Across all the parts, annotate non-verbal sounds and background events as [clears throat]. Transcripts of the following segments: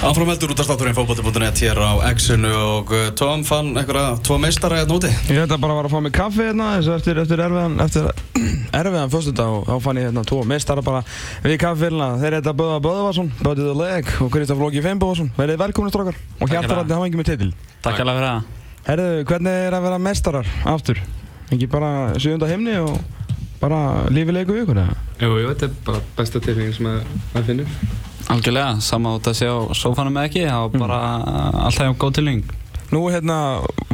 Áframheldur út af státurinn fókbóti.net hér á X-inu og uh, Tom fann einhverja tvo meistara hérna úti. Ég ætla bara að fara að fá mig kaffi hérna eftir, eftir erfiðan, eftir erfiðan fyrstudag og þá fann ég hérna tvo meistara bara við kaffifélina. Þeir heita Böða Böðvarsson, Böðið the Leg og Kristaf Lóki Feinbóðarsson. Verðið velkominni strókar og hjartarandi hafa ekki með titil. Takk alveg fyrir það. Herðu, hvernig er að vera mestarar aftur? Ekki bara sjöfunda himni og bara lífið leiku ykkur eða? Jú, jú, þetta er bara besta tilfenging sem maður finnur. Algjörlega, sama út að sé á sófanum eða ekki, það var bara alltaf hjá góð tilning. Nú hérna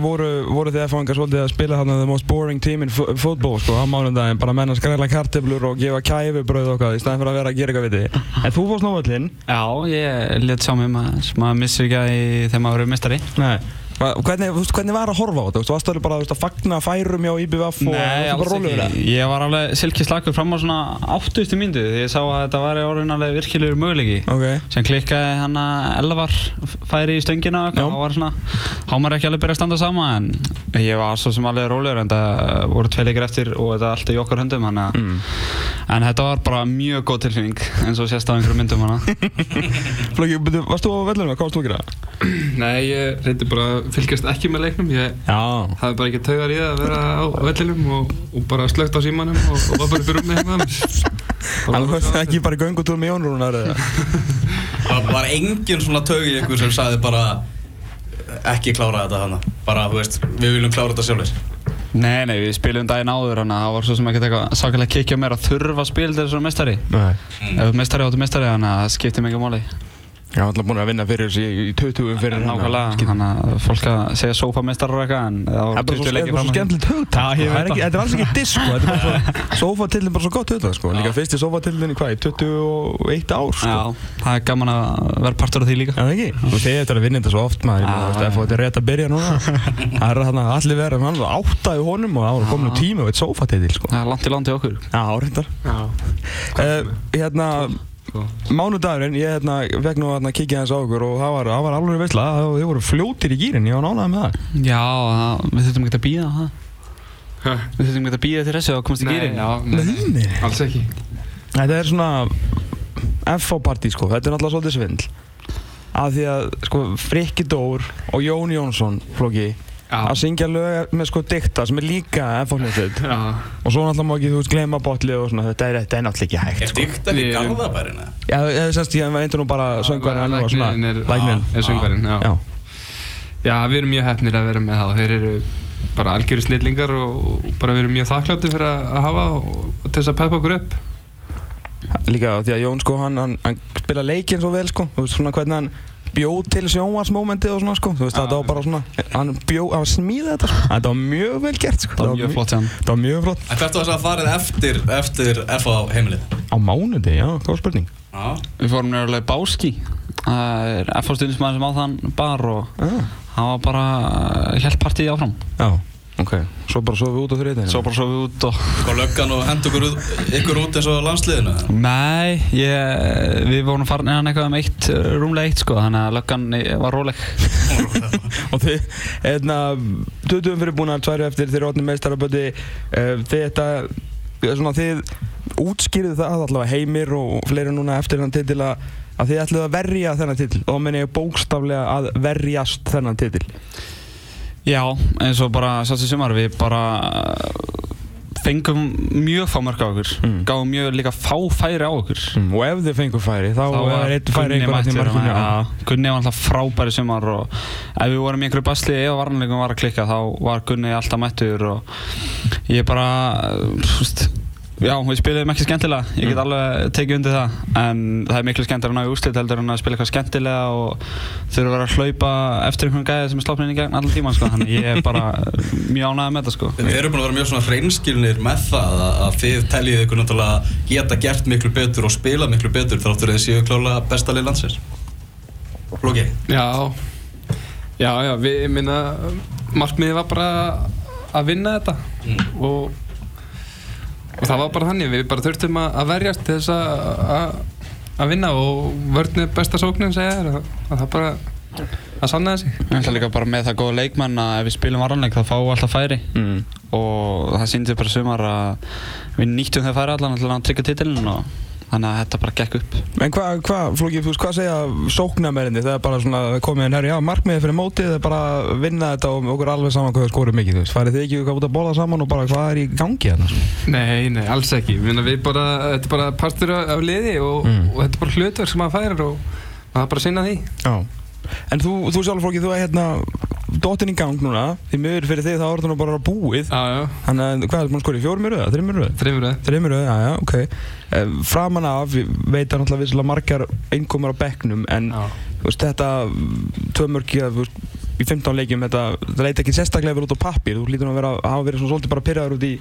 voru, voru þið F-fangar svolítið að spila hérna the most boring team in football sko á mánundaginn, bara menna skræla karteflur og gefa kæfubröð og hvað í staðin fyrir að vera að gera eitthvað við þið. [laughs] En þú fórst nóvallinn? Já, ég let sjá mig maður, maður missir ekki að þegar maður verið mistari. Nei. Hvernig, veist, hvernig var að horfa á þetta? Varst alveg bara að fagna færum hjá IBVF og Nei, alls ekki. Ég var alveg silki slakur fram á svona 80. myndu því ég sá að þetta var orðin alveg virkilegur möguleiki. Okay. Sem klikkaði hann að Elvar færi í stöngina og það var svona, há maður ekki alveg byrja að standa sama en ég var svo sem alveg rólegur en það voru tvei leikir eftir og þetta er alltaf í okkar höndum hana. Mm. En þetta var bara mjög góð tilfinning eins og sést á einhverju myndum. [laughs] Flóki, varst þú á fylgjast ekki með leiknum. Ég hafði bara ekki taugar í það að vera á vellinum og, og bara slögt á símanum og, og var bara í rúmi [laughs] heima. [laughs] Það var ekki bara í göngutúr með Jónrúnar eða? Það var engin svona taug í ykkur sem sagði bara ekki klára þetta hana. Bara, þú veist, við viljum klára þetta sjálfur. Nei, nei, við spilum daginn áður hann að það var svo sem ekkert eitthvað sakalega kikja mér að þurfa að spila til þessu mestari. Nei. Ef mestari áttu mestari þannig að það skiptir mikið máli. Ég var alltaf búinn að vinna fyrir þessu í 20 fyrir hann. Nákvæmlega, þannig að fólk að segja sofamestrar og eitthvað en það voru 20 leikir fram. Það er bara svo skemmtilegt hugtak. Þetta er alls ekki disk þetta er bara svo, [laughs] sofatillin er bara svo gott hugtak sko. Líka fyrst í sofatillin í hvað, í 21 ár sko. Já, það er gaman að vera partur af því líka. Já, ekki. Og þið eftir að vinna þetta svo oft maður, þetta er rétt að byrja núna. [laughs] Það er þarna allir verið, hann var áttaði honum og það voru komin úr tíma og eitt sofatill sko. Það er. Já. Hérna, Mánudagurinn, ég hérna, fekk nú að kíkja þess á okkur og það var, var alveg veistla, þið voru fljótir í gýrin, ég var nánaði með það. Já, við þurftum ekki að býða það. Hæ? Við þurftum ekki að býða til þessu og komast í gýrin. Nei, nei, nei, alls ekki. Þetta er svona FH-partí sko, þetta er náttúrulega svolítið svindl. Af því að sko Frikki Dór og Jón Jónsson, flokki, að syngja lög með sko dikta sem er líka ennfólkninsveit og svo náttúrulega má ekki þú veist gleyma botli og svona þetta er, þetta er náttúrulega ekki hægt Er sko. dikta ekki garðabærin? Já, ég veist ég veintur nú bara söngvarinn og svona Læknin er söngvarinn, já. já. Já, við erum mjög hefnir að vera með það þeir eru bara algjöru snillingar og bara við erum mjög þakklátti fyrir að hafa og til þess að peppa okkur upp. Líka því að Jón sko hann, hann, hann spila leikinn svo vel sko, svona hvernig hann bjóð til sjónvarsmomentið og svona sko, þú veist, þetta var bara svona, hann bjóð, hann smíði þetta sko, þetta var mjög vel gert sko. Það var mjög flott sem. Það var mjög flott. En hvert var þess að farið eftir, eftir FH heimilið? Á mánuði, já, góð spurning. Já. Við fórum nefnilega í Báski, það er FH stundismæður sem á þann bar og hann var bara, held partíði áfram. Já. Ok, svo bara sofið út á þriðinu? Svo bara sofið út og... Sko löggan og hendur ykkur, ykkur út eins og landsliðinu? Nei, ég, við vorum farin innan eitthvað um eitt, rúmlega eitt sko, þannig að löggan var róleg. [laughs] [laughs] og þið, hérna, 20 fyrir búin að tværu eftir þeirra ótni meistaraböti, þið þetta, svona þið útskýrið það allavega heimir og fleiri núna eftir þann titil að, að þið ætluð að verja þennan titil og þá menn ég bókstaflega að verjast þennan titil. Já, eins og bara sátt í sumar við bara fengum mjög fá mörg á okkur mm. gáðum mjög líka fá færi á okkur mm. og ef þið fengum færi þá, er eitt færi einhvern veginn mörgum ja, Gunni var alltaf frábæri sumar og ef við vorum í einhverju basli eða varnleikum var að klikka þá var Gunni alltaf mættur og ég bara, þú veist Já, við spilum ekki skemmtilega, ég get mm. alveg tekið undir það en það er miklu skemmtilega að ná í úrslit heldur en að spila eitthvað skemmtilega og þurfa að vera að hlaupa eftir einhvern gæði sem er slópnin í gegn allan tíma sko, þannig ég er bara [laughs] mjög ánægð með þetta sko. Þið eru búin að vera mjög svona hreinskilnir með það að, að þið teljið ykkur náttúrulega geta gert miklu betur og spila miklu betur þáttur að þið séu klála bestalið landsins. Flóki? Já, já, já, við, minna, markmiðið var bara að vinna þetta mm. og og það var bara þannig, við bara þurftum að verjast til þess að vinna og vörðnið besta sóknin segja þér að það bara að sanna þessi. Við ætlum líka bara með það góða leikmenn að ef við spilum varðanleik þá fáum við alltaf færi mm. og það síndi bara sumar að við nýttum þegar færi allan að tryggja titilin og þannig að þetta bara gekk upp En hvað, hva, Flóki, þú veist, hvað segja sóknarmerinni? Það er bara svona komið inn herri, já, markmiðið fyrir mótið, það er bara að vinna þetta og okkur alveg saman hvað það skorum mikið, þú veist. Farið þið ekki eitthvað út að bóla saman og bara hvað er í gangi þarna? Nei, nei, alls ekki. Minna, við bara, þetta er bara partur af, liði og, Mm. og þetta er bara hlutverk sem maður færir og maður er bara að sinna því. Já. En þú, þú sjálf, Flóki, þú er hérna dottin í gang núna, því miður fyrir þig þá er það nú bara búið. Þannig að hvað er það búin að skora í fjórum í röða, þreim í röða? þreymur það. Þreim í röða, já, já, ok. Eh, Framan af, ég veit að náttúrulega vissilega margar einkomar á bekknum, en þú veist, þetta tvö mörki að, þú veist, í 15 leikjum, þetta, það leiti ekki sérstaklega vel út á pappir, þú lítur nú að vera, hafa verið svona svolítið bara pyrraður út í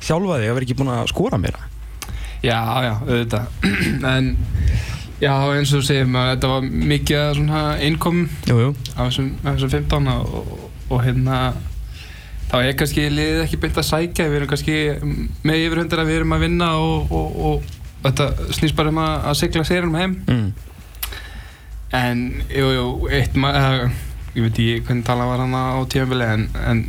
sjálfa þig, að vera ekki búin að skora meira. Já, já, auðvitað. [clears throat] en, já, eins og þú segir maður, þetta var mikið að svona innkom Jú, jú. af þessum, af þessum 15 og, og, og hérna, þá er kannski liðið ekki beint að sækja, við erum kannski með yfirhundir að við erum að vinna og, og, og þetta snýst bara um að, að sigla sérunum heim. Mm. En, jú, jú, eitt maður, ég veit ekki hvernig tala var hann á tímafili, en, en,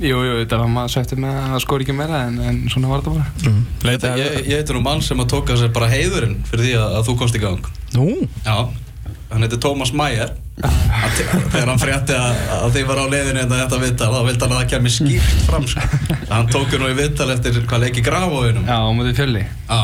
jú, jú, þetta var maður sættið með að skora ekki meira, en, en svona var þetta bara. Mm. Þetta, ég, ég heitir nú mann sem að tóka sér bara heiðurinn fyrir því að, að þú komst í gang Nú? Já, hann heitir Tómas te- Þegar hann frétti að, að þið var á leiðinu en þetta viðtal þá vildi hann að það kemur skýrt fram sko. Hann tók nú í viðtal eftir hvað leiki grafóinum Já, á móti fjölli. Já,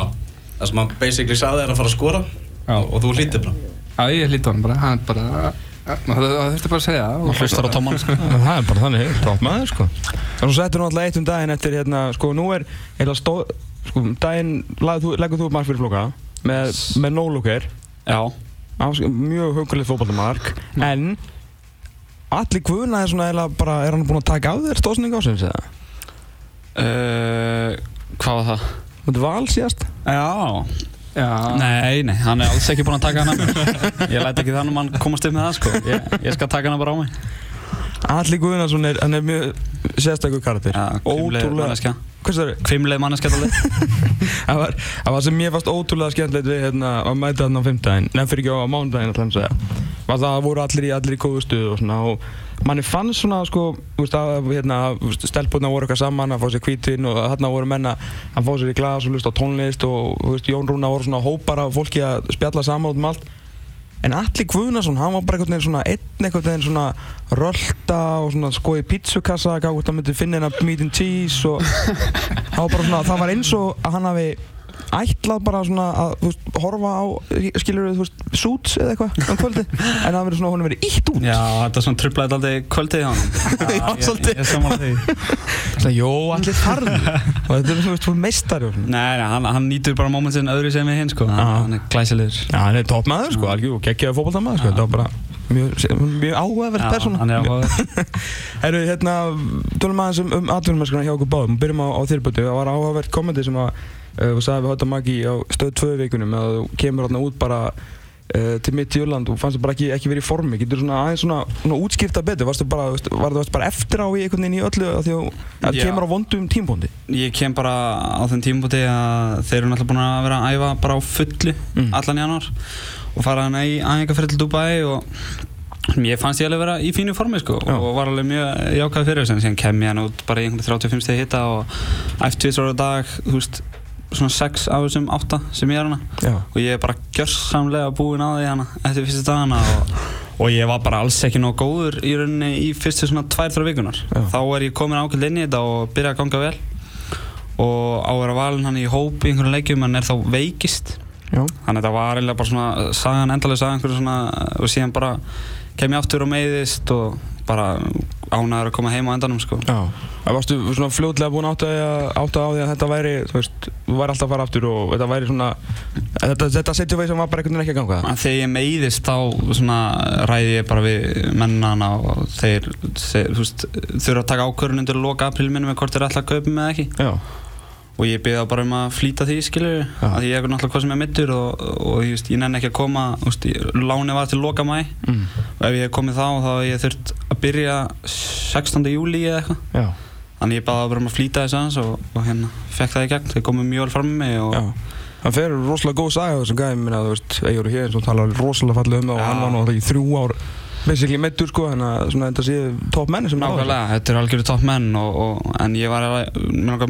það sem hann basically saði er að fara að skora Já. og, þú hlítið bara Já, ég hlýtti hann bara, hann bara, það þurfti bara að segja það. og hlustar á tóman sko. [laughs] Það er bara þannig, topp maður sko. En svo settur nú alltaf eitt um daginn eftir hérna, sko, nú er eða stóð, sko, daginn leggur þú upp mark fyrir flokka með, með no-looker, já, mjög hugulegt fótballtamark, en allir guðna er svona eða bara, er hann búinn að taka á þér stóðsning ásins eða? uh, hvað var það? Þetta var alls síðast? já, Já, nei, nei, hann er alls ekki búinn að taka hana [laughs] ég læt ekki þannig að hann komast upp með það sko. ég, ég skal taka hana bara á mig Allir Guðnason er, hann er mjög sérstakur karakter. já, kvimleið Ótrúlega. manneska Hvað það er? kvimleið manneska. Það [laughs] var, var sem mér fannst ótrúlega skemmtilegt við hérna, að mæta þarna á fimmtudaginn, nefn fyrir ekki á mánudaginn alltaf að segja. Var það að voru allir í, allir í góðu stuðu og svona og manni fannst svona sko, hérna, stelpunna voru eitthvað saman að fá sér hvítinn og þarna voru menna að fá sér í glas og hlusta á tónlist og veist, Jón Rúna voru svona hópar af fólki að spjalla saman út um allt. En Alli Guðnason, hann var bara einhvern veginn svona einn einhvern veginn svona rölda og svona skoði pizzukassa, gaf hvort hann myndi finna hérna meat and cheese og [laughs] það var bara svona, það var eins og að hann hafi ætlað bara svona að veist, horfa á, skilur þú veist, suits eða eitthvað um kvöldi [laughs] en það verið svona, hún verið ítt út. Já, þetta svona trublaði dálítið kvöldið hann [laughs] Já, svolítið. ég, ég sammála því. Svona, jó, allir farðu [laughs] og þetta er svona, þú veist, svona. Nei, nei, hann, hann nýtur bara mómentin öðru sem við hinn sko. Já. hann er glæsilegur. Já, hann er toppmaður, sko, algjör og geggjaði fótballtamaður, sko, þetta var bara mjög, mjög áhugaverð persóna. er Herru, hérna, tölum aðeins um, um atvinnumennskuna hjá okkur báðum. Byrjum á, á þérbötu. Það var áhugavert kommenti sem að uh, þú sagði við Hóta Maggi á stöð 2 vikunum að þú kemur hérna út bara uh, til mitt í Jörland og fannst það bara ekki, ekki verið í formi. Getur svona aðeins svona, svona útskipta betur? Varstu bara, veist, var það bara eftir á í einhvern veginn í öllu að því að kemur á vondum tímpóndi? Ég kem bara á þeim tímabúti að þeir eru náttúrulega búin að vera að æfa bara á fullu Mm. allan janúar og fara hana í aðeinkaferð til Dubai og mér fannst ég alveg vera í fínu formi sko Já. og var alveg mjög jákvæð fyrir þess en síðan kem ég hann út bara í einhvern 35 stegi hitta og eftir tvisar á dag, þú veist svona 6 af þessum 8 sem ég er hana Já. og ég er bara gjörsamlega búinn á því hana eftir fyrstu dagana og, og ég var bara alls ekki nóg góður í rauninni í fyrstu svona 2-3 vikunar þá er ég komin ákveld inn í þetta og byrja að ganga vel. Og á að vera valin hann í hóp í einhverjum leikjum en er þá veikist. Já. þannig að þetta var eiginlega bara svona sagan endalega sagan einhverju svona og síðan bara kem ég aftur og meiðist og bara ánæður að koma heim á endanum sko Já. Það varstu svona fljótlega búin átt að, á því að þetta væri, þú veist, þú væri alltaf að fara aftur og þetta væri svona, þetta, þetta situation var bara einhvern veginn ekki að ganga. að þegar ég meiðist þá svona ræði ég bara við mennana og þeir, þeir þú veist, þurfa að taka ákvörðun undir loka apríl minnum með hvort þeir ætla að kaupa mig eða ekki Já. Og ég byrði þá bara um að flýta því skilur Já. að ég er náttúrulega hvað sem er mittur og, og ég, ég nenni ekki að koma veist, ég- lánið var til loka mæ Mm. og ef ég komið þá þá hef ég þurft að byrja 16. júli eða eitthvað Já. þannig ég baði bara um að flýta þess aðeins og, og hérna fekk það í gegn, þeir komið mjög vel fram með mig og Já. Það fer rosalega góð saga þessum gæðum, veist, Eyjur hér sem talar rosalega fallið um það og hann var alltaf í þrjú ár basically meittur sko, þannig að svona þetta séu topp menni sem ná þessu. Nákvæmlega, þetta er algjörðu topp menn og, og, en ég var alveg,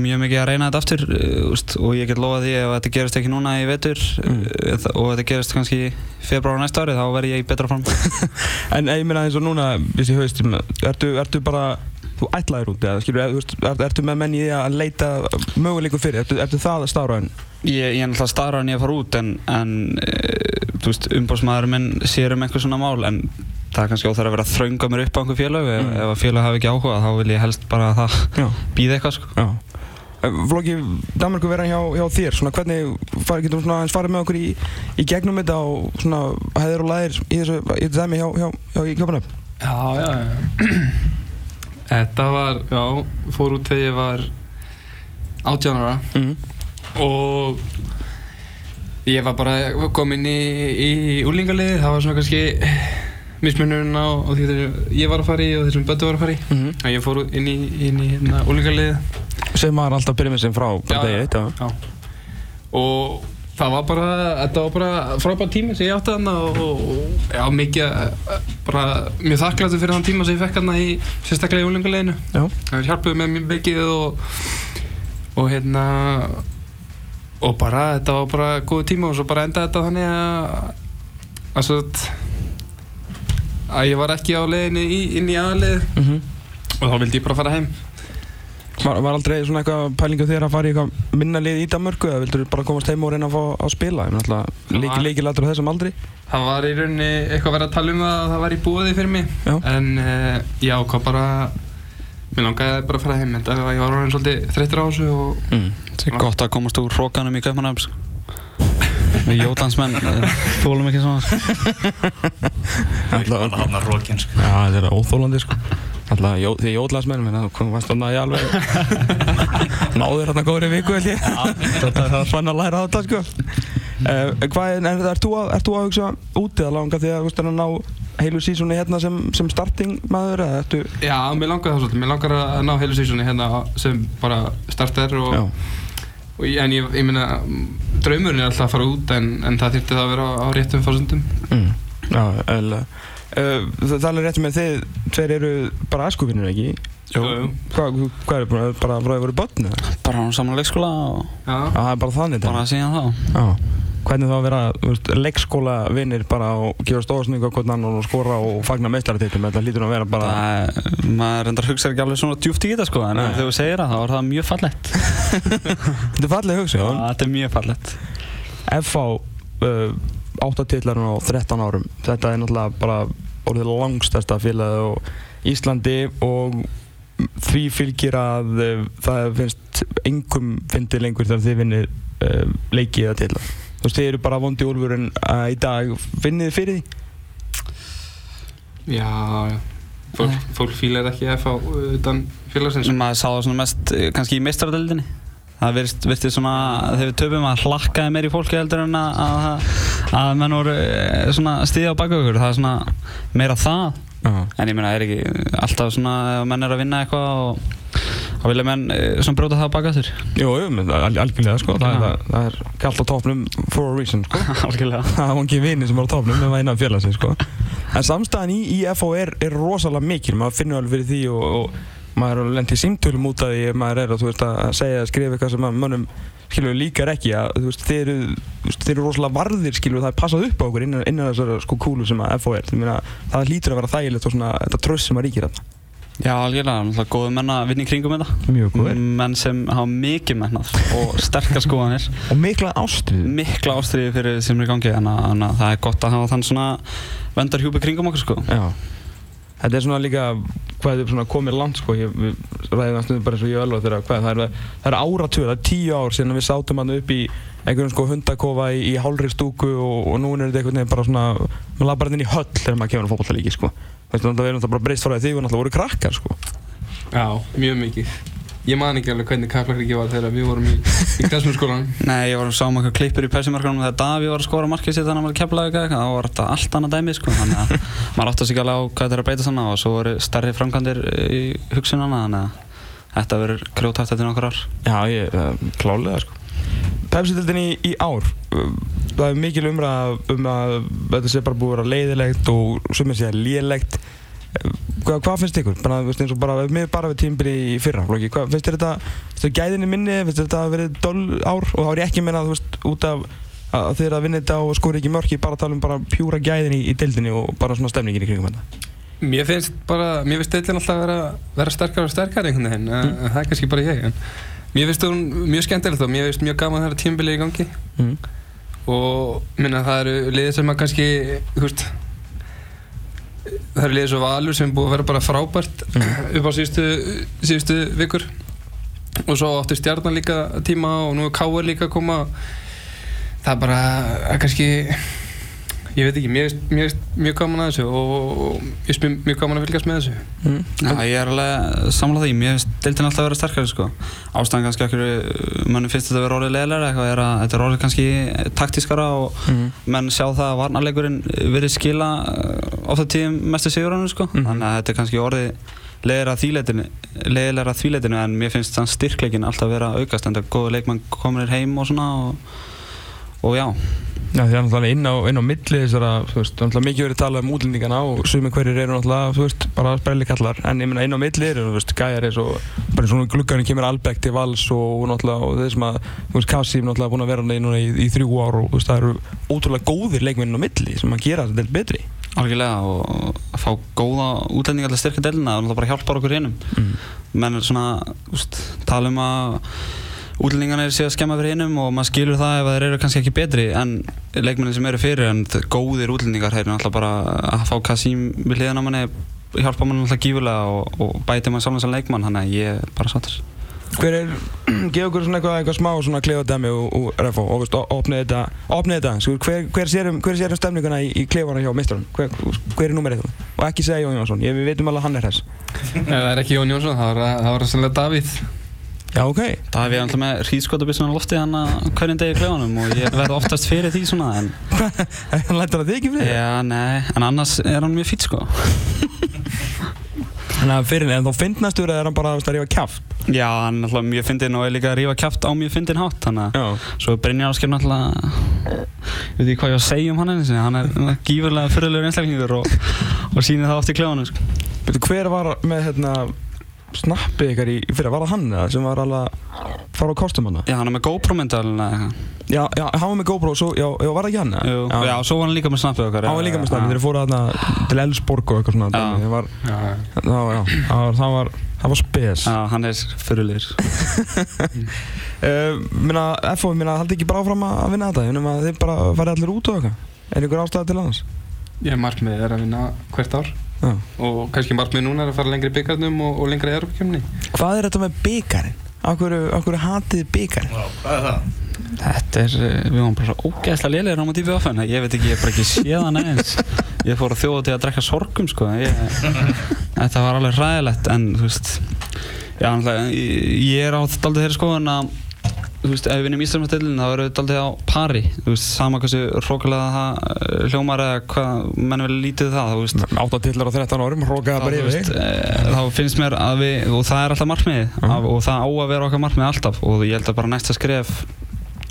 mjög mikið að reyna þetta aftur uh, úst, og ég get lofað því ef þetta gerist ekki núna í vetur Mm. uh, og þetta gerist kannski í februar næsta ári þá verð ég í betra form [laughs] En ég meina eins og núna, vissi haust, ertu, ertu bara, þú ætlaðir út eða skilur, þú veist, er, ertu með menn í því að leita möguleikum fyrir, ertu, ertu það að stára enn? Ég, ég er náttúrulega starra en ég að fara út en, en þú veist, umbóðsmaður minn sér um einhver svona mál en það er kannski óþar að vera að þrönga mér upp á einhver félag ef, Mm. ef að félag hafi ekki áhuga þá vil ég helst bara að það Já. býði eitthvað sko. Já. Flóki, Danmarku vera hjá, hjá þér, svona hvernig, far, getur þú svona aðeins farið með okkur í, í gegnum þetta og svona hæðir og læðir í þessu, dæmi hjá, hjá, hjá í Kjöpanöf? Já, já, já. [clears throat] Þetta var, já, fór út þegar ég var 18 ára Mm. og ég var bara komin í, í úlingarliði, það var svona kannski mismunurinn á, á því þegar ég var að fara í og þessum böttu var að fara í. Mm En ég fór inn í, inn í hérna, úlingarliði Sem maður alltaf byrja með sem frá Já, degi eitt, já. Já. Og það var bara, þetta var bara frábært tími sem ég átti þarna og, og, já, mikið, eh, bara mjög þakklættur fyrir þann tíma sem ég fekk þarna í sérstaklega í úlingarliðinu. Já. Það hjálpuði með mér mikið og, og hérna, og bara, þetta var bara góð tíma og svo bara endaði þetta þannig að, að svo að ég var ekki á leiðinu í, inn í aðlið Mm og þá vildi ég bara fara heim. Var, var aldrei svona eitthvað pælingu þér að fara í eitthvað minna lið í Danmörku eða vildur bara komast heim og reyna að fá að spila? Ég meina alltaf leiki, var- leikilatur á þessum aldri. Það var í rauninni eitthvað verið að tala um það að það var í búiði fyrir mig Já. En uh, ég ákvað bara Mér langaði bara að fara heim en það ég var orðin svolítið þreyttur á þessu og Mm. Það er gott að komast úr hrókanum í Kaupmannöfn sko. Við [laughs] jótlandsmenn þólum ekki svona sko. Hann hafnar rókin sko. Já, er. Alltaf jó, því jóðlagsmenn, menn þú komum fast að ég alveg [laughs] náður hérna góðri viku held ég. Er það fann að læra á þetta sko. Uh, hvað, en er, ert þú að, að hugsa úti að langa því að að ná heilu sísóni hérna sem, sem starting maður eða ertu... Já, mér langaði það svolítið Mér langaði að ná heilu sísóni hérna sem bara starter og, og En ég, ég meina Draumurinn er alltaf að fara út en, en það þyrfti það að vera á réttum fórsöndum Mm. Já, eða. Uh, það er rétt með þið, tveir eru bara æskuvinnir ekki? Jú. Hvað, hvað er búin að, bara frá því að voru börn eða? Bara á saman leikskóla og Já, Já, það er bara þannig þetta. bara síðan þá Já. Hvernig þá að vera þú veist, leikskóla vinnir bara og gefa stóðsningu á hvern annan og skora og fagna meistarartitlum, þetta lítur að vera bara... Það, maður reyndar hugsa ekki alveg svona djúpt í þetta sko en Nei. þegar þú segir það þá er það mjög fallett [laughs] Þetta er fallið hugsa, já. Þetta er mjög fallett FH, 8 titlarinn á 13 árum, þetta er náttúrulega bara orðið langstærsta félagið á Íslandi og því fylgir að uh, það finnst engum fyndið lengur þegar þið vinnir uh, leikið eða titlar. Þú veist, þið eru bara vondi úlfurinn uh, í dag, finnið þið fyrir því? já, Fólk, fólk fílar ekki að fá utan félagsins. Maður sá það svona mest eh, kannski í meistaradöldinni það virðist, virðist svona þegar við töpum að hlakkaði meir í fólki heldur en að, að, að menn voru eh, svona stíða á baka okkur. Það er svona meira það. Já. en ég meina er ekki alltaf svona ef menn er að vinna eitthvað og þá vilja menn eh, svona brjóta það á baka þér Jú, jú, algjörlega sko, það, það, það er kallt á topnum for a reason sko. [laughs] algjörlega. Það var ekki vini sem var á topnum en var innan félagsins sko. en samstæðan í, í FH er, er rosalega mikil. Maður finnur alveg fyrir því og, og maður er lent í símtölum út af því maður er að, þú veist, að segja að skrifa eitthvað sem mönnum skilur líkar ekki að veist, þeir, eru, veist, þeir eru rosalega varðir skilur það er passað upp á okkur innan, innan þessar sko kúlu sem að FH er meina, það lítur að vera þægilegt og svona þetta tröst sem að ríkir þarna. Já algjörlega, góðu menn að vinna í kringum þetta. Mjög menn sem hafa mikið mennað og sterkar skoðanir. [laughs] Og mikla ástrið mikla ástriði fyrir sem er í gangi að það er gott að hafa þann svona vendarhjúpi kringum okkur sko. Já. Þetta er svona líka hvað er svona komið langt sko, ég, við ræðum það stundum bara eins og ég Elva þegar hvað, það er, það er áratöð, það er tíu ár síðan við sátum hann upp í einhverjum sko hundakofa í, í hálfri stúku og, og nú er þetta einhvern veginn bara svona, maður laði bara inn í höll þegar maður kemur á fótballtalíki sko. Það verður náttúrulega bara breyst frá því þið voru náttúrulega voru krakkar sko. Já, mjög mikið Ég man ekki alveg hvernig Kaplakriki var þegar við vorum í, í klassmjörnskólan [laughs] Nei, ég var að sá um eitthvað klippur í persimarkanum þegar Daví var að skora markið sitt þannig að maður keflaði eitthvað þá var þetta allt annað dæmi sko. Þannig að [laughs] maður átti að sig alveg á hvað þetta er að breyta svona og svo voru stærri framkvæmdir í hugsunana þannig að þetta verður grjótætt eftir nokkur ár. Já, ég, uh, klálega sko. Pepsi-dildin í, í ár, uh, það er mikil umræða um að þetta sé bara búið að vera leiðilegt og sem ég segja lélegt Hvað, hvað finnst ykkur? Bara, veist, bara, með bara við tímbili í fyrra, Flóki. Hvað, finnst þér þetta, þér gæðinni minni, finnst þetta að verið doll ár og þá er ég ekki að menna, þú veist, út af að er að vinna þetta og skori ekki mörki, bara að tala um bara pjúra gæðinni í, deildinni og bara svona stemningin í kringum þetta. Mér finnst bara, mér finnst deildin alltaf að vera, vera sterkar og sterkar einhvern veginn, mm. það er kannski bara ég. En mér finnst hún mjög skemmtilegt og mér finnst mjög gaman að það er tímbili í gangi Mm. og minna það eru liðir sem að kannski, þú veist, það eru liðir svo valur sem er búið að vera bara frábært upp á síðustu, síðustu vikur. Og svo átti stjarnan líka tíma og nú er Káar líka að koma. Það er bara, það er kannski ég veit ekki, mér finnst mjög gaman að þessu og og ég finnst mjög- mjög gaman að fylgjast með þessu Mm. Já, ég er alveg samlað því, mér finnst deildin alltaf að vera sterkari sko. Ástæðan kannski okkur, mannum finnst þetta að vera orðið leðilega eitthvað er að þetta er orðið kannski taktískara og Mm. menn sjá það að varnarleikurinn verið skila uh, ofta tíðum mestu sigurunum sko. Mhm. Þannig að þetta er kannski orðið leðilega þvíleitinu, leðilega þvíleitinu en mér finnst þann styrkleikin alltaf vera að aukast en þetta er góðu leikmann kominir heim og svona og, og já, Já, því að náttúrulega inn á, inn á milli þessara, þú veist, náttúrulega mikið verið talað um útlendingana og sumi hverjir eru náttúrulega, þú veist, bara sprellikallar en ég meina inn á milli eru, þú veist, gæjar eins og bara í gluggarinn kemur Albeck til Vals og, og náttúrulega, og þeir sem að, þú veist, Kassim náttúrulega búin að vera hann núna í, í þrjú ár og, þú veist, það eru ótrúlega góðir leikminn inn á milli sem að gera þetta del betri. algjörlega og að fá góða útlendingar til að styrka deilina og náttúrulega bara hjálpar okkur hinnum Mm. menn er svona, úst, tala um að útlendingarnir séu að skemma fyrir hinnum og maður skilur það ef þeir eru kannski ekki betri en leikmennin sem eru fyrir en góðir útlendingar þeir eru náttúrulega bara að fá Kasím við hliðan á manni hjálpa manni náttúrulega gífurlega og, og bæti mann sjálfan sem leikmann þannig að ég er bara sattur Hver er, [clears throat] gefa okkur svona eitthvað, eitthvað smá svona klefadæmi og, og refó og veist, opnið þetta, opnið þetta, sko, hver, hver sérum, hver sérum stemninguna í, í klefana hjá mistrunum, hver, hver er nummer eitt og ekki segja Jón Jónsson, ég, við veitum alveg að hann er hess. Ef það er ekki Jón Jónsson, það var það var sannlega Davíð Já, ok. Það er við alltaf með hríðskotabissun á lofti hann að hverjum degi í klefanum og ég verð oftast fyrir því svona en [laughs] hann lætur það ekki fyrir? já, nei, en annars er hann mjög fýtt sko Þannig að fyrir, en þá finnastur eða er hann bara að rífa kjáft? Já, hann er alltaf mjög fyndinn og er líka að rífa kjáft á mjög fyndinn hátt þannig að Já. Svo Brynjar Ásker náttúrulega Ég veit ekki hvað ég á að segja um hann einu sinni Hann er gífurlega og, og var snappið ykkar í í fyrra, var það hann eða sem var alveg að fara á kostum hann? Já, hann er með GoPro myndalina eitthvað Já, já, hann var með GoPro, svo, já, já, var það ekki hann eða? Jú, já. svo var hann líka með snappið okkar Hann var líka með snappið, þeir fóru þarna til Ellsborg og eitthvað svona Já. var, Já, var, já, það var, það var, það var spes. Já, hann er fyrirlegur Uh, [laughs] minna, FO, minna, haldi ekki bara áfram að vinna þetta, ég finnum að þið bara farið allir út og eitthvað. Er ykkur ástæða til annars? ég markmið er að vinna hvert ár Já. og kannski markmið núna er að fara lengri í byggarnum og, og lengra í Europakjöfni Hvað er þetta með byggarinn? Akkur, akkur hatið byggarinn? Já, hvað er það? Þetta er, eh, við varum bara svo ógeðslega lélegir á maður tífið ofan Ég veit ekki, ég hef bara ekki séð hann eins Ég fór að þjóða til að drekka sorgum sko ég, Þetta var alveg hræðilegt en þú veist Já, ég, er á daldið þeirri skoðun að þú veist, ef við vinnum Íslandsmjöldilin þá erum við daldið á pari. Þú veist, sama hversu hrókulega það eh, hljómar eða hvað menn vil lítið það þú veist, 8 tillar á 13 árum, hrókaða þá, bara yfir veist, e, þá finnst mér að við og það er alltaf markmiðið Mhm. af, og það á að vera okkar markmið alltaf. Og ég held að bara næsta skref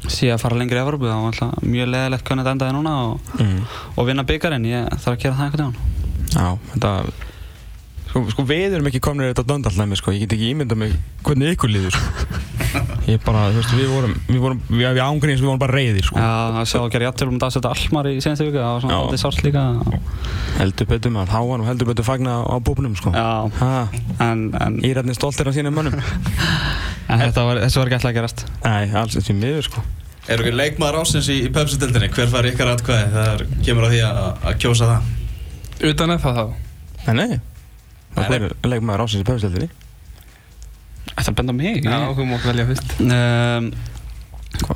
sé að fara lengri í Evropu þá er alltaf mjög leðilegt hvernig þetta endaði núna og, Mm. og vinna byggarinn, ég þarf að gera það einhvern veginn. Já, þetta Sko, sko við erum ekki komnir í þetta döndallæmi sko, ég get ekki ímyndað mig hvernig ykkur líður sko. Ég bara, þú veist, við vorum, við vorum, við, við ángríns, við vorum bara reyðir sko. Já, að sjá að gera jafntöflum um að setja Almar í senstu viku, það var svona aldrei sárt líka Heldur betur maður, háan og heldur betur fagna á búbnum sko. Já, Ha, en, en, Írarnir stoltir af sínum mönnum. [laughs] en þetta var, þessu var ekki alltaf að gerast Nei, alls ekki miður sko. Er ykkur leikmaður ásins í, í Pepsi-dildinni? Hver fær ykkar atkvæði þegar kemur á því að, að kjósa það? utan efa þá Nei, nei. Það er í. Þetta benda mig já, ég- þú mátt velja fyrst um,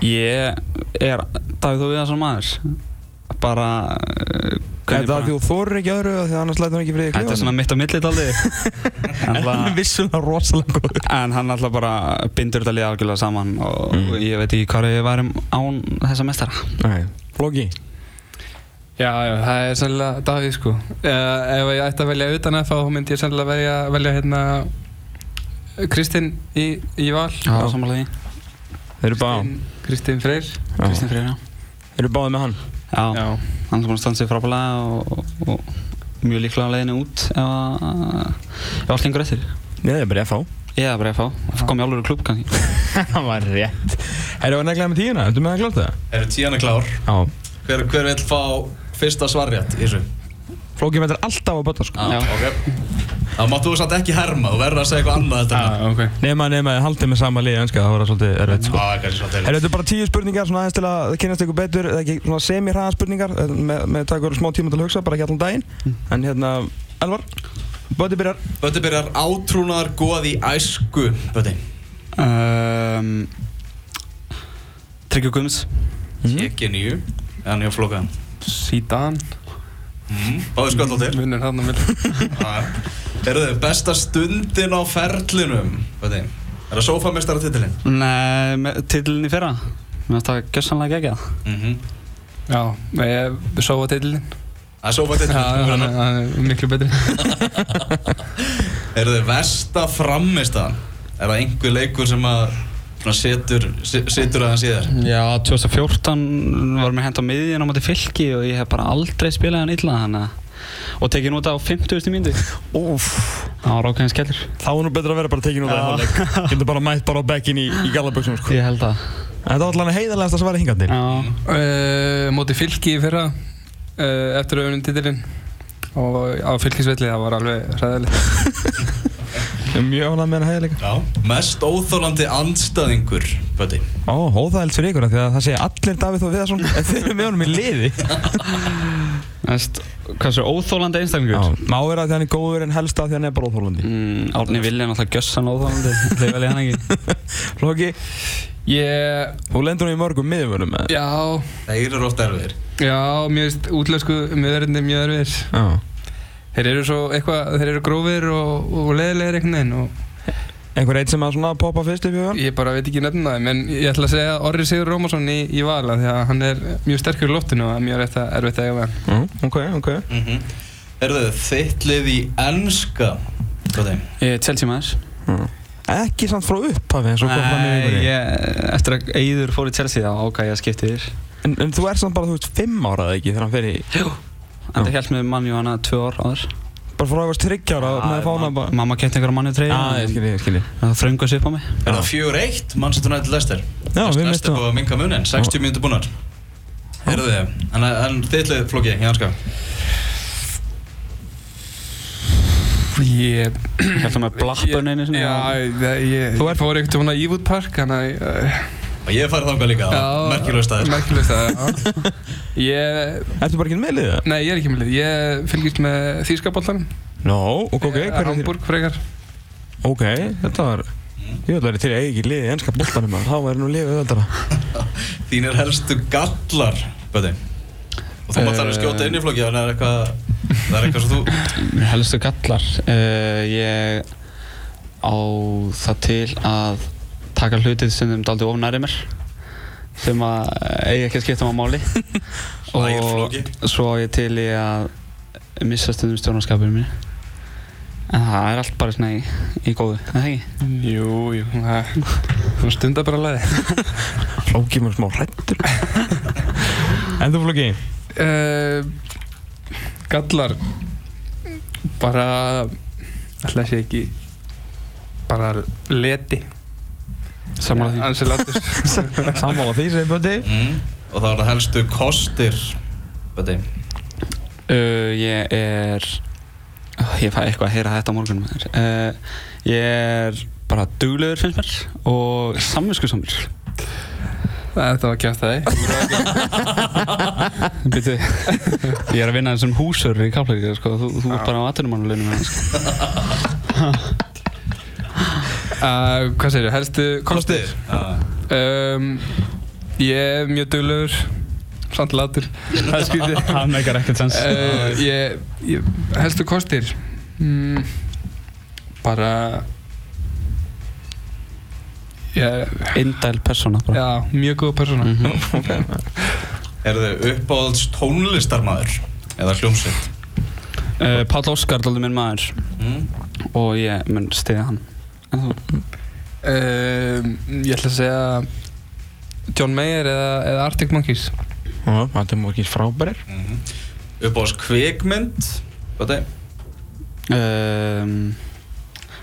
Ég er Davíð þú við það svona maður bara Er það því þú þorir ekki öðru því að annars lætur hann ekki friðið Þetta er svona mitt á milli daldi [laughs] En hann er vissulega rosalega góður. En hann alltaf bara bindur þetta lið algjörlega saman og Mm. ég veit ekki hvað við værum án þessa mestara Nei. Flóki. Já, já, það er sannlega Davíð sko uh, Ef ég ætti að velja utan efa þá myndi ég sannlega velja, velja hérna Kristinn í, í val Já, samanlega því Þeir eru á. Kristinn- Freyr Já. Kristinn Freyr, já Eru báðið með hann? Já, Já. hann er búinn að standa sig frábælega og, og, og mjög líklega á leiðinu út ef, að- allt gengur eftir. Já, ég er bara FH Ég er bara FH, kom í álur klúb kannski. [laughs] Það var rétt Erum við neglega með tíuna? Ertu með að kláta það? Eru tíana klár? Já Hver, hver vil fá fyrsta svarrétt í þessu? Flóki með þetta alltaf á bötta sko. Já. ok. Það máttu þú samt ekki herma, þú verður að segja eitthvað annað þetta Já, ok. Nema, nema, ég haldið með sama lið önska Það það svolítið erfitt sko. Já, kannski svo til Er þetta bara tíu spurningar svona aðeins til að kynast ykkur betur eða ekki svona semi-hraða spurningar með, með takur smá tíma til að hugsa, bara ekki allan daginn. En hérna, Elvar, Böti byrjar. Bötti byrjar átrúnaðar góð í æsku Bötti Um, Tryggju Guðmunds. Ekki nýju En ég flokka Sídan. Báðu sköld á til Vinnur hann á milli. [laughs] Eru þið besta stundin á ferlinum Er það sófamestara titilinn? Nei, með titilin í fyrra. Mér finnst það gjössanlega geggjað. Mm -hmm. Já, ég sóa titillinn. Það er sófatitilinn Já, hann er- miklu betri. [laughs] Eru þið versta frammistaðan? Er það einhver leikur sem að setur, se- setur aðeins í þér? Já, 2014 var mér hent á miðjun á móti fylki og ég hef bara aldrei spilað hann illa þannig að og tekið nút á 50. mínúti Úf Það var ákveðin skellur Þá er nú betur að vera bara tekin út af Já. hálfleik [laughs] Getur bara mætt bara á bekkin í, í gallaböksum sko Ég held að Þetta var allan heiðarlegast að svara hingandi Já, Uh, móti fylki í fyrra uh, eftir auðvunum titillinn og á fylkisvelli það var alveg hræðilegt. [laughs] Ég er mjög ánægð með heiðarleika. Já Mest óþólandi andstæðingur Bötti Ó, hóðaðild fyrir ykkur af því að það segja allir Davíð Þór Viðarsson. En þeir eru með honum í liði. Næst, hvað svo, óþólandi Já, einstaklingur? má vera því hann er góður en helst að því hann er bara óþólandi Mm, Árni Villi er náttúrulega gjössan óþólandi [laughs] Þegar vel ég hann ekki. Flóki, Ég, þú lendur nú í mörgum miðvörnum með já, Þeir eru oft erfiðir. Já, finnst útlösku miðverðinni mjög erfiðir. Já Þeir eru svo eitthvað, þeir eru grófir og, og leðilegir einhvern veginn og Einhver eitt sem að svona poppa fyrst upp í hann? ég bara veit ekki nefna þeim en ég ætla að segja Orri Sigur Rómarsson í, í vala því að hann er mjög sterkur í loftinu og það er mjög erfitt að, erfitt að eiga við hann. Mm, ok, ok mm -hmm. Eru þið þitt lið í ennska er Chelsea maður mm. Ekki samt frá upphafi eins og kom fram í Nei, vikunni ég, eftir að Eyður fór í Chelsea þá ákvað ég að skipta yfir en, en þú ert samt bara, þú veist, fimm ára eða ekki þegar hann fer í En það held með manni og hana tvö ár áður. Bara frá að varst tryggjára með fána bara. Mamma kætti einhverja manni treyja Já, ég skilji, ég skilji Það þröngu sig upp á mig. Er það fjögur eitt? Manchester United Leicester? Já, við mistum búið að minka munin 60 mínútur búnar. Eru þið En, en þitt lið flokki í ennska Ég, Ég held að með Blackburn einu sinni? Já, ég, ég Þú ert- fór ekkert svona í Ewood Park þannig að uh, Og ég færi þangað líka. Merkilega staðir Merkileg staðir, já. [laughs] Ég, Ertu bara ekki með liðið? Það? nei ég er ekki með lið Ég fylgist með þýskaboltanum. Nó, ok, ok, hver er þér? Hamburg frekar. Ok, þetta var Ég vil vera til að eiga ekki liðið í ennska boltanum maður. Þá væri nú liðið öðvöldara [laughs] Þínir helstu gallar Böti Og þú mátt alveg skjóta inn í flokki Þannig er eitthvað Það er eitthvað sem þú helstu gallar uh, Ég á það til að taka hlutið sem þeim daldi ofnæri mér. Sem að eigi ekki að skipta maður máli. [laughs] Slægir flóki. svo á ég til í að missa stundum stjórnarskapinu mín en það er allt bara svona í, í góðu, er það ekki? Jú, jú það- Þú stundar bara laði [laughs] Flóki mér smá hrættur [laughs] En þú flóki? uh, Gallar. Bara ætla að sé ekki bara leti Sammála því. [laughs] Sammála því segir Böndi mm. Og þá er það helstu kostir Böti Uh, ég er oh, ég fæ eitthvað að heyra þetta á morgunum uh, ég er bara duglegur finnst mér og samvinskusamur Þetta var kjátt það [laughs] Býtu, ég er að vinna þessum húsur í Kaflæk sko. þú, þú ert bara á atvinnumannuleginum sko. [laughs] uh, Hvað segir ég? Helstu kostir? Um, ég er mjög duglegur samt latur. Það er skrítið [laughs] það meikar ekkert sens. Uh, ég, ég, Helstu kostir? Mm, Bara indæl persóna bara. Já, mjög góða persóna. Mhm. [laughs] Er þið uppáhalds tónlistarmaður Eða hljómsveit? Uh, Páll Óskar er aldrei minn maður. Mm. og ég mun stiða hann Um, Ég ætla að segja John Mayer eða, eða Arctic Monkeys. Já, þetta er mjög ekki frábærir. Uppáðs kvikmynd Hvað er um,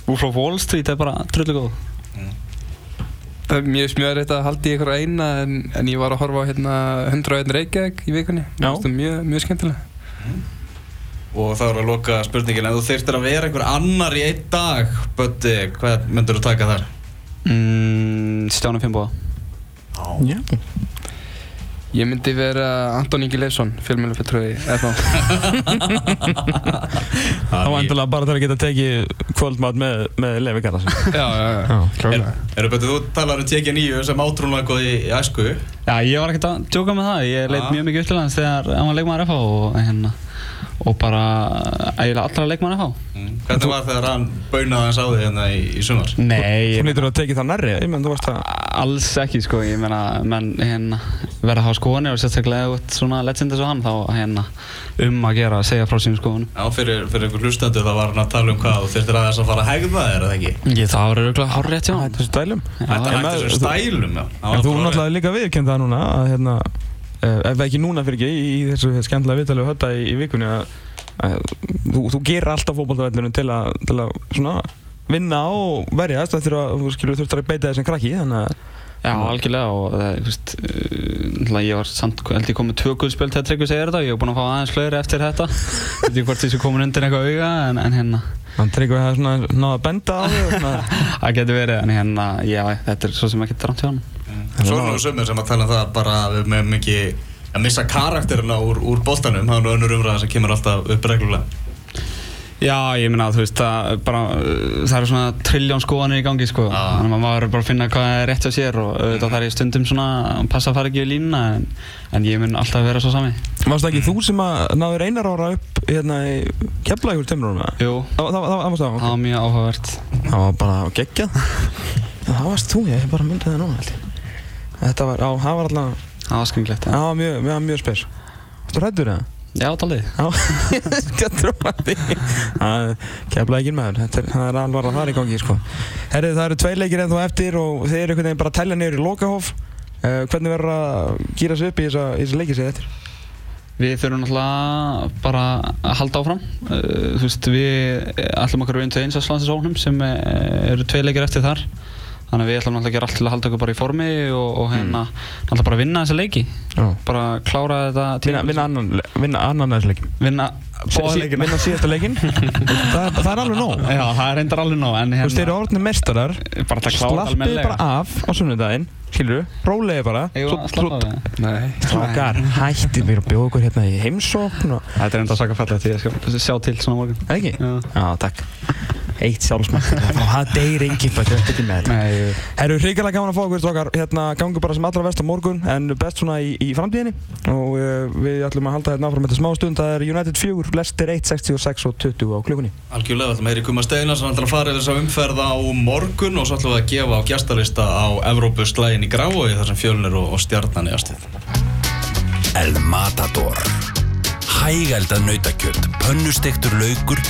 Wolf of Wall Street er bara drullu góð. Það er mjög smjöður þetta að haldi í ykkur eina en, en ég var að horfa á hérna 101 Reykjavík í vikunni. Það mjög, mjög skemmtilega. Og það voru að loka spurningin Ef þú þyrftir að vera einhver annar í einn dag Bötti, hvað myndur þú taka þar? mm, Stjáni Finnbóða Já. Ég myndi vera Anton Ingi Leifsson, fjölmjölufulltrúi FH. [laughs] Það var endilega bara til að geta tekið kvöldmat með, með Levi Garðarsson. já, já, já. Já, Er, eru Bötti, þú talar um tekja nýju sem átrúnlega góð í, æsku Já, ég var ekkert að djóka með það, ég leit Ah. mjög mikið upp til hans þegar hann var leikmaður FH og, hérna, og bara eiginlega allra leikmaður FH Mm. Hvernig var þegar hann baunaði hans á því hérna í, í sumar? Nei, Þú lítur að tekið það nærri, ég menn þú varst að... alls ekki sko, ég meina menn hérna, verða að hafa skoðanir og sérstaklega út svona legend eins og hann þá hérna, um að gera að segja frá sínum skoðunum Já, fyrir, fyrir einhver hlustendur þá var hann að tala um hvað þú þurftir aðeins að fara að hegða þér, eða ekki? Ég, það var auðvitað hár rétt hjá hann Þessu stælum. Þetta þessum stælum, já. Það þú það að uh, ef ekki núna fyrir ekki, í, í þessu skemmtilega viðtalið við hötta í, í vikunni að, að þú, þú gerir alltaf fótballtavellunum til að, til að svona vinna og verjast að þú skilur þurftir að beita þessum krakki þannig að Já, algjörlega og það, þú veist, uh, ég var samt, held ég komið tvö guðspjöld þegar Tryggvi segir þetta, ég hef búin að fá aðeins fleiri eftir þetta, veit ég hvort þessu komin undir eitthvað auga, en, en hérna, hann tryggur það svona náða að benda á þig og [laughs] svona það getur verið, en hérna, já, þetta er svo sem ekki drátt hjá hann. Svo er nú sumir sem að tala um það bara að meðum ekki að missa karakterina úr, úr boltanum, það er nú önnur umræða sem kemur alltaf upp reglulega. Já, ég meina, þú veist, það, er bara, það eru svona trilljón skoðanir í gangi, sko, Já. þannig að maður verður bara að finna hvað er rétt hjá sér og auðvitað þarf ég stundum svona að passa að fara ekki við línuna, en, en ég mun alltaf vera svo sami. Varst það ekki þú sem að náður einar ára upp hérna í keflavíkur tömrurum eða? Jú, Það, það, það, það það var mjög áhugavert. Það var bara geggjað. [laughs] það varst þú, ég hef bara myndið það núna held ég. Þetta var, á, það var alltaf, Það var skringilegt, það var mjög, mjög, mjög spes. Varstu hrættur eða? Já, talið. Já, ekki að trúa því. Það keflaði ekki þetta er, það er alvar að fara í gangi, sko. Herrið, það eru tveir leikir ennþá eftir og þeir eru einhvern veginn bara að tellja niður í lokahóf. Uh, hvernig verður að gýra sig upp í þessa leikið segið eftir? Við þurfum náttúrulega bara að halda áfram. Uh, þú veist, við ætlum okkur við einn til eins að slansinsóknum sem eh, eru tvei leikir eftir þar. Þannig að við ætlum náttúrulega að gera allt til að halda okkur bara í formi og, og hérna náttúrulega bara vinna þessa leiki. Já. Bara klára þetta Vinna, vinna annan, le- vinna annan þessu leikin. Vinna leikina. Vinna síðasta leikin. [laughs] það, það er alveg nóg. Já, það er reyndar alveg nóg, en Þú veist, þeir hérna... eru orðinni mestarar. Bara til að klára þetta Slappið bara af á sunnudaginn, skilur þú, rólegi bara. Ég var að slappa af það. Nei. Strákar, hættið mér að bjóða okkur hérna í heimsókn og... Þetta er að. Eitt sjálfsmark. Það deyr enginn bara, þetta er ekki með þetta. Nei, Herru, hrigalega gaman að fá okkur strákar. Hérna, gangu bara sem allra vest á morgun, en best svona í, í framtíðinni. Og uh, við ætlum að halda hérna áfram þetta smá stund. Það er United 4, Leicester 1, 66 og 20 á klukkunni. Algjörlega, við ætlum að heyri Kuma Steinar sem ætlum að fara í þessa umferð á morgun og svo ætlum við að gefa á gestalista á Evrópuslægin í Grávói þar sem fjölnir og, og stjarnan í aðstíð. El Matador Hægælda nautakjöt, pönnustektur laukur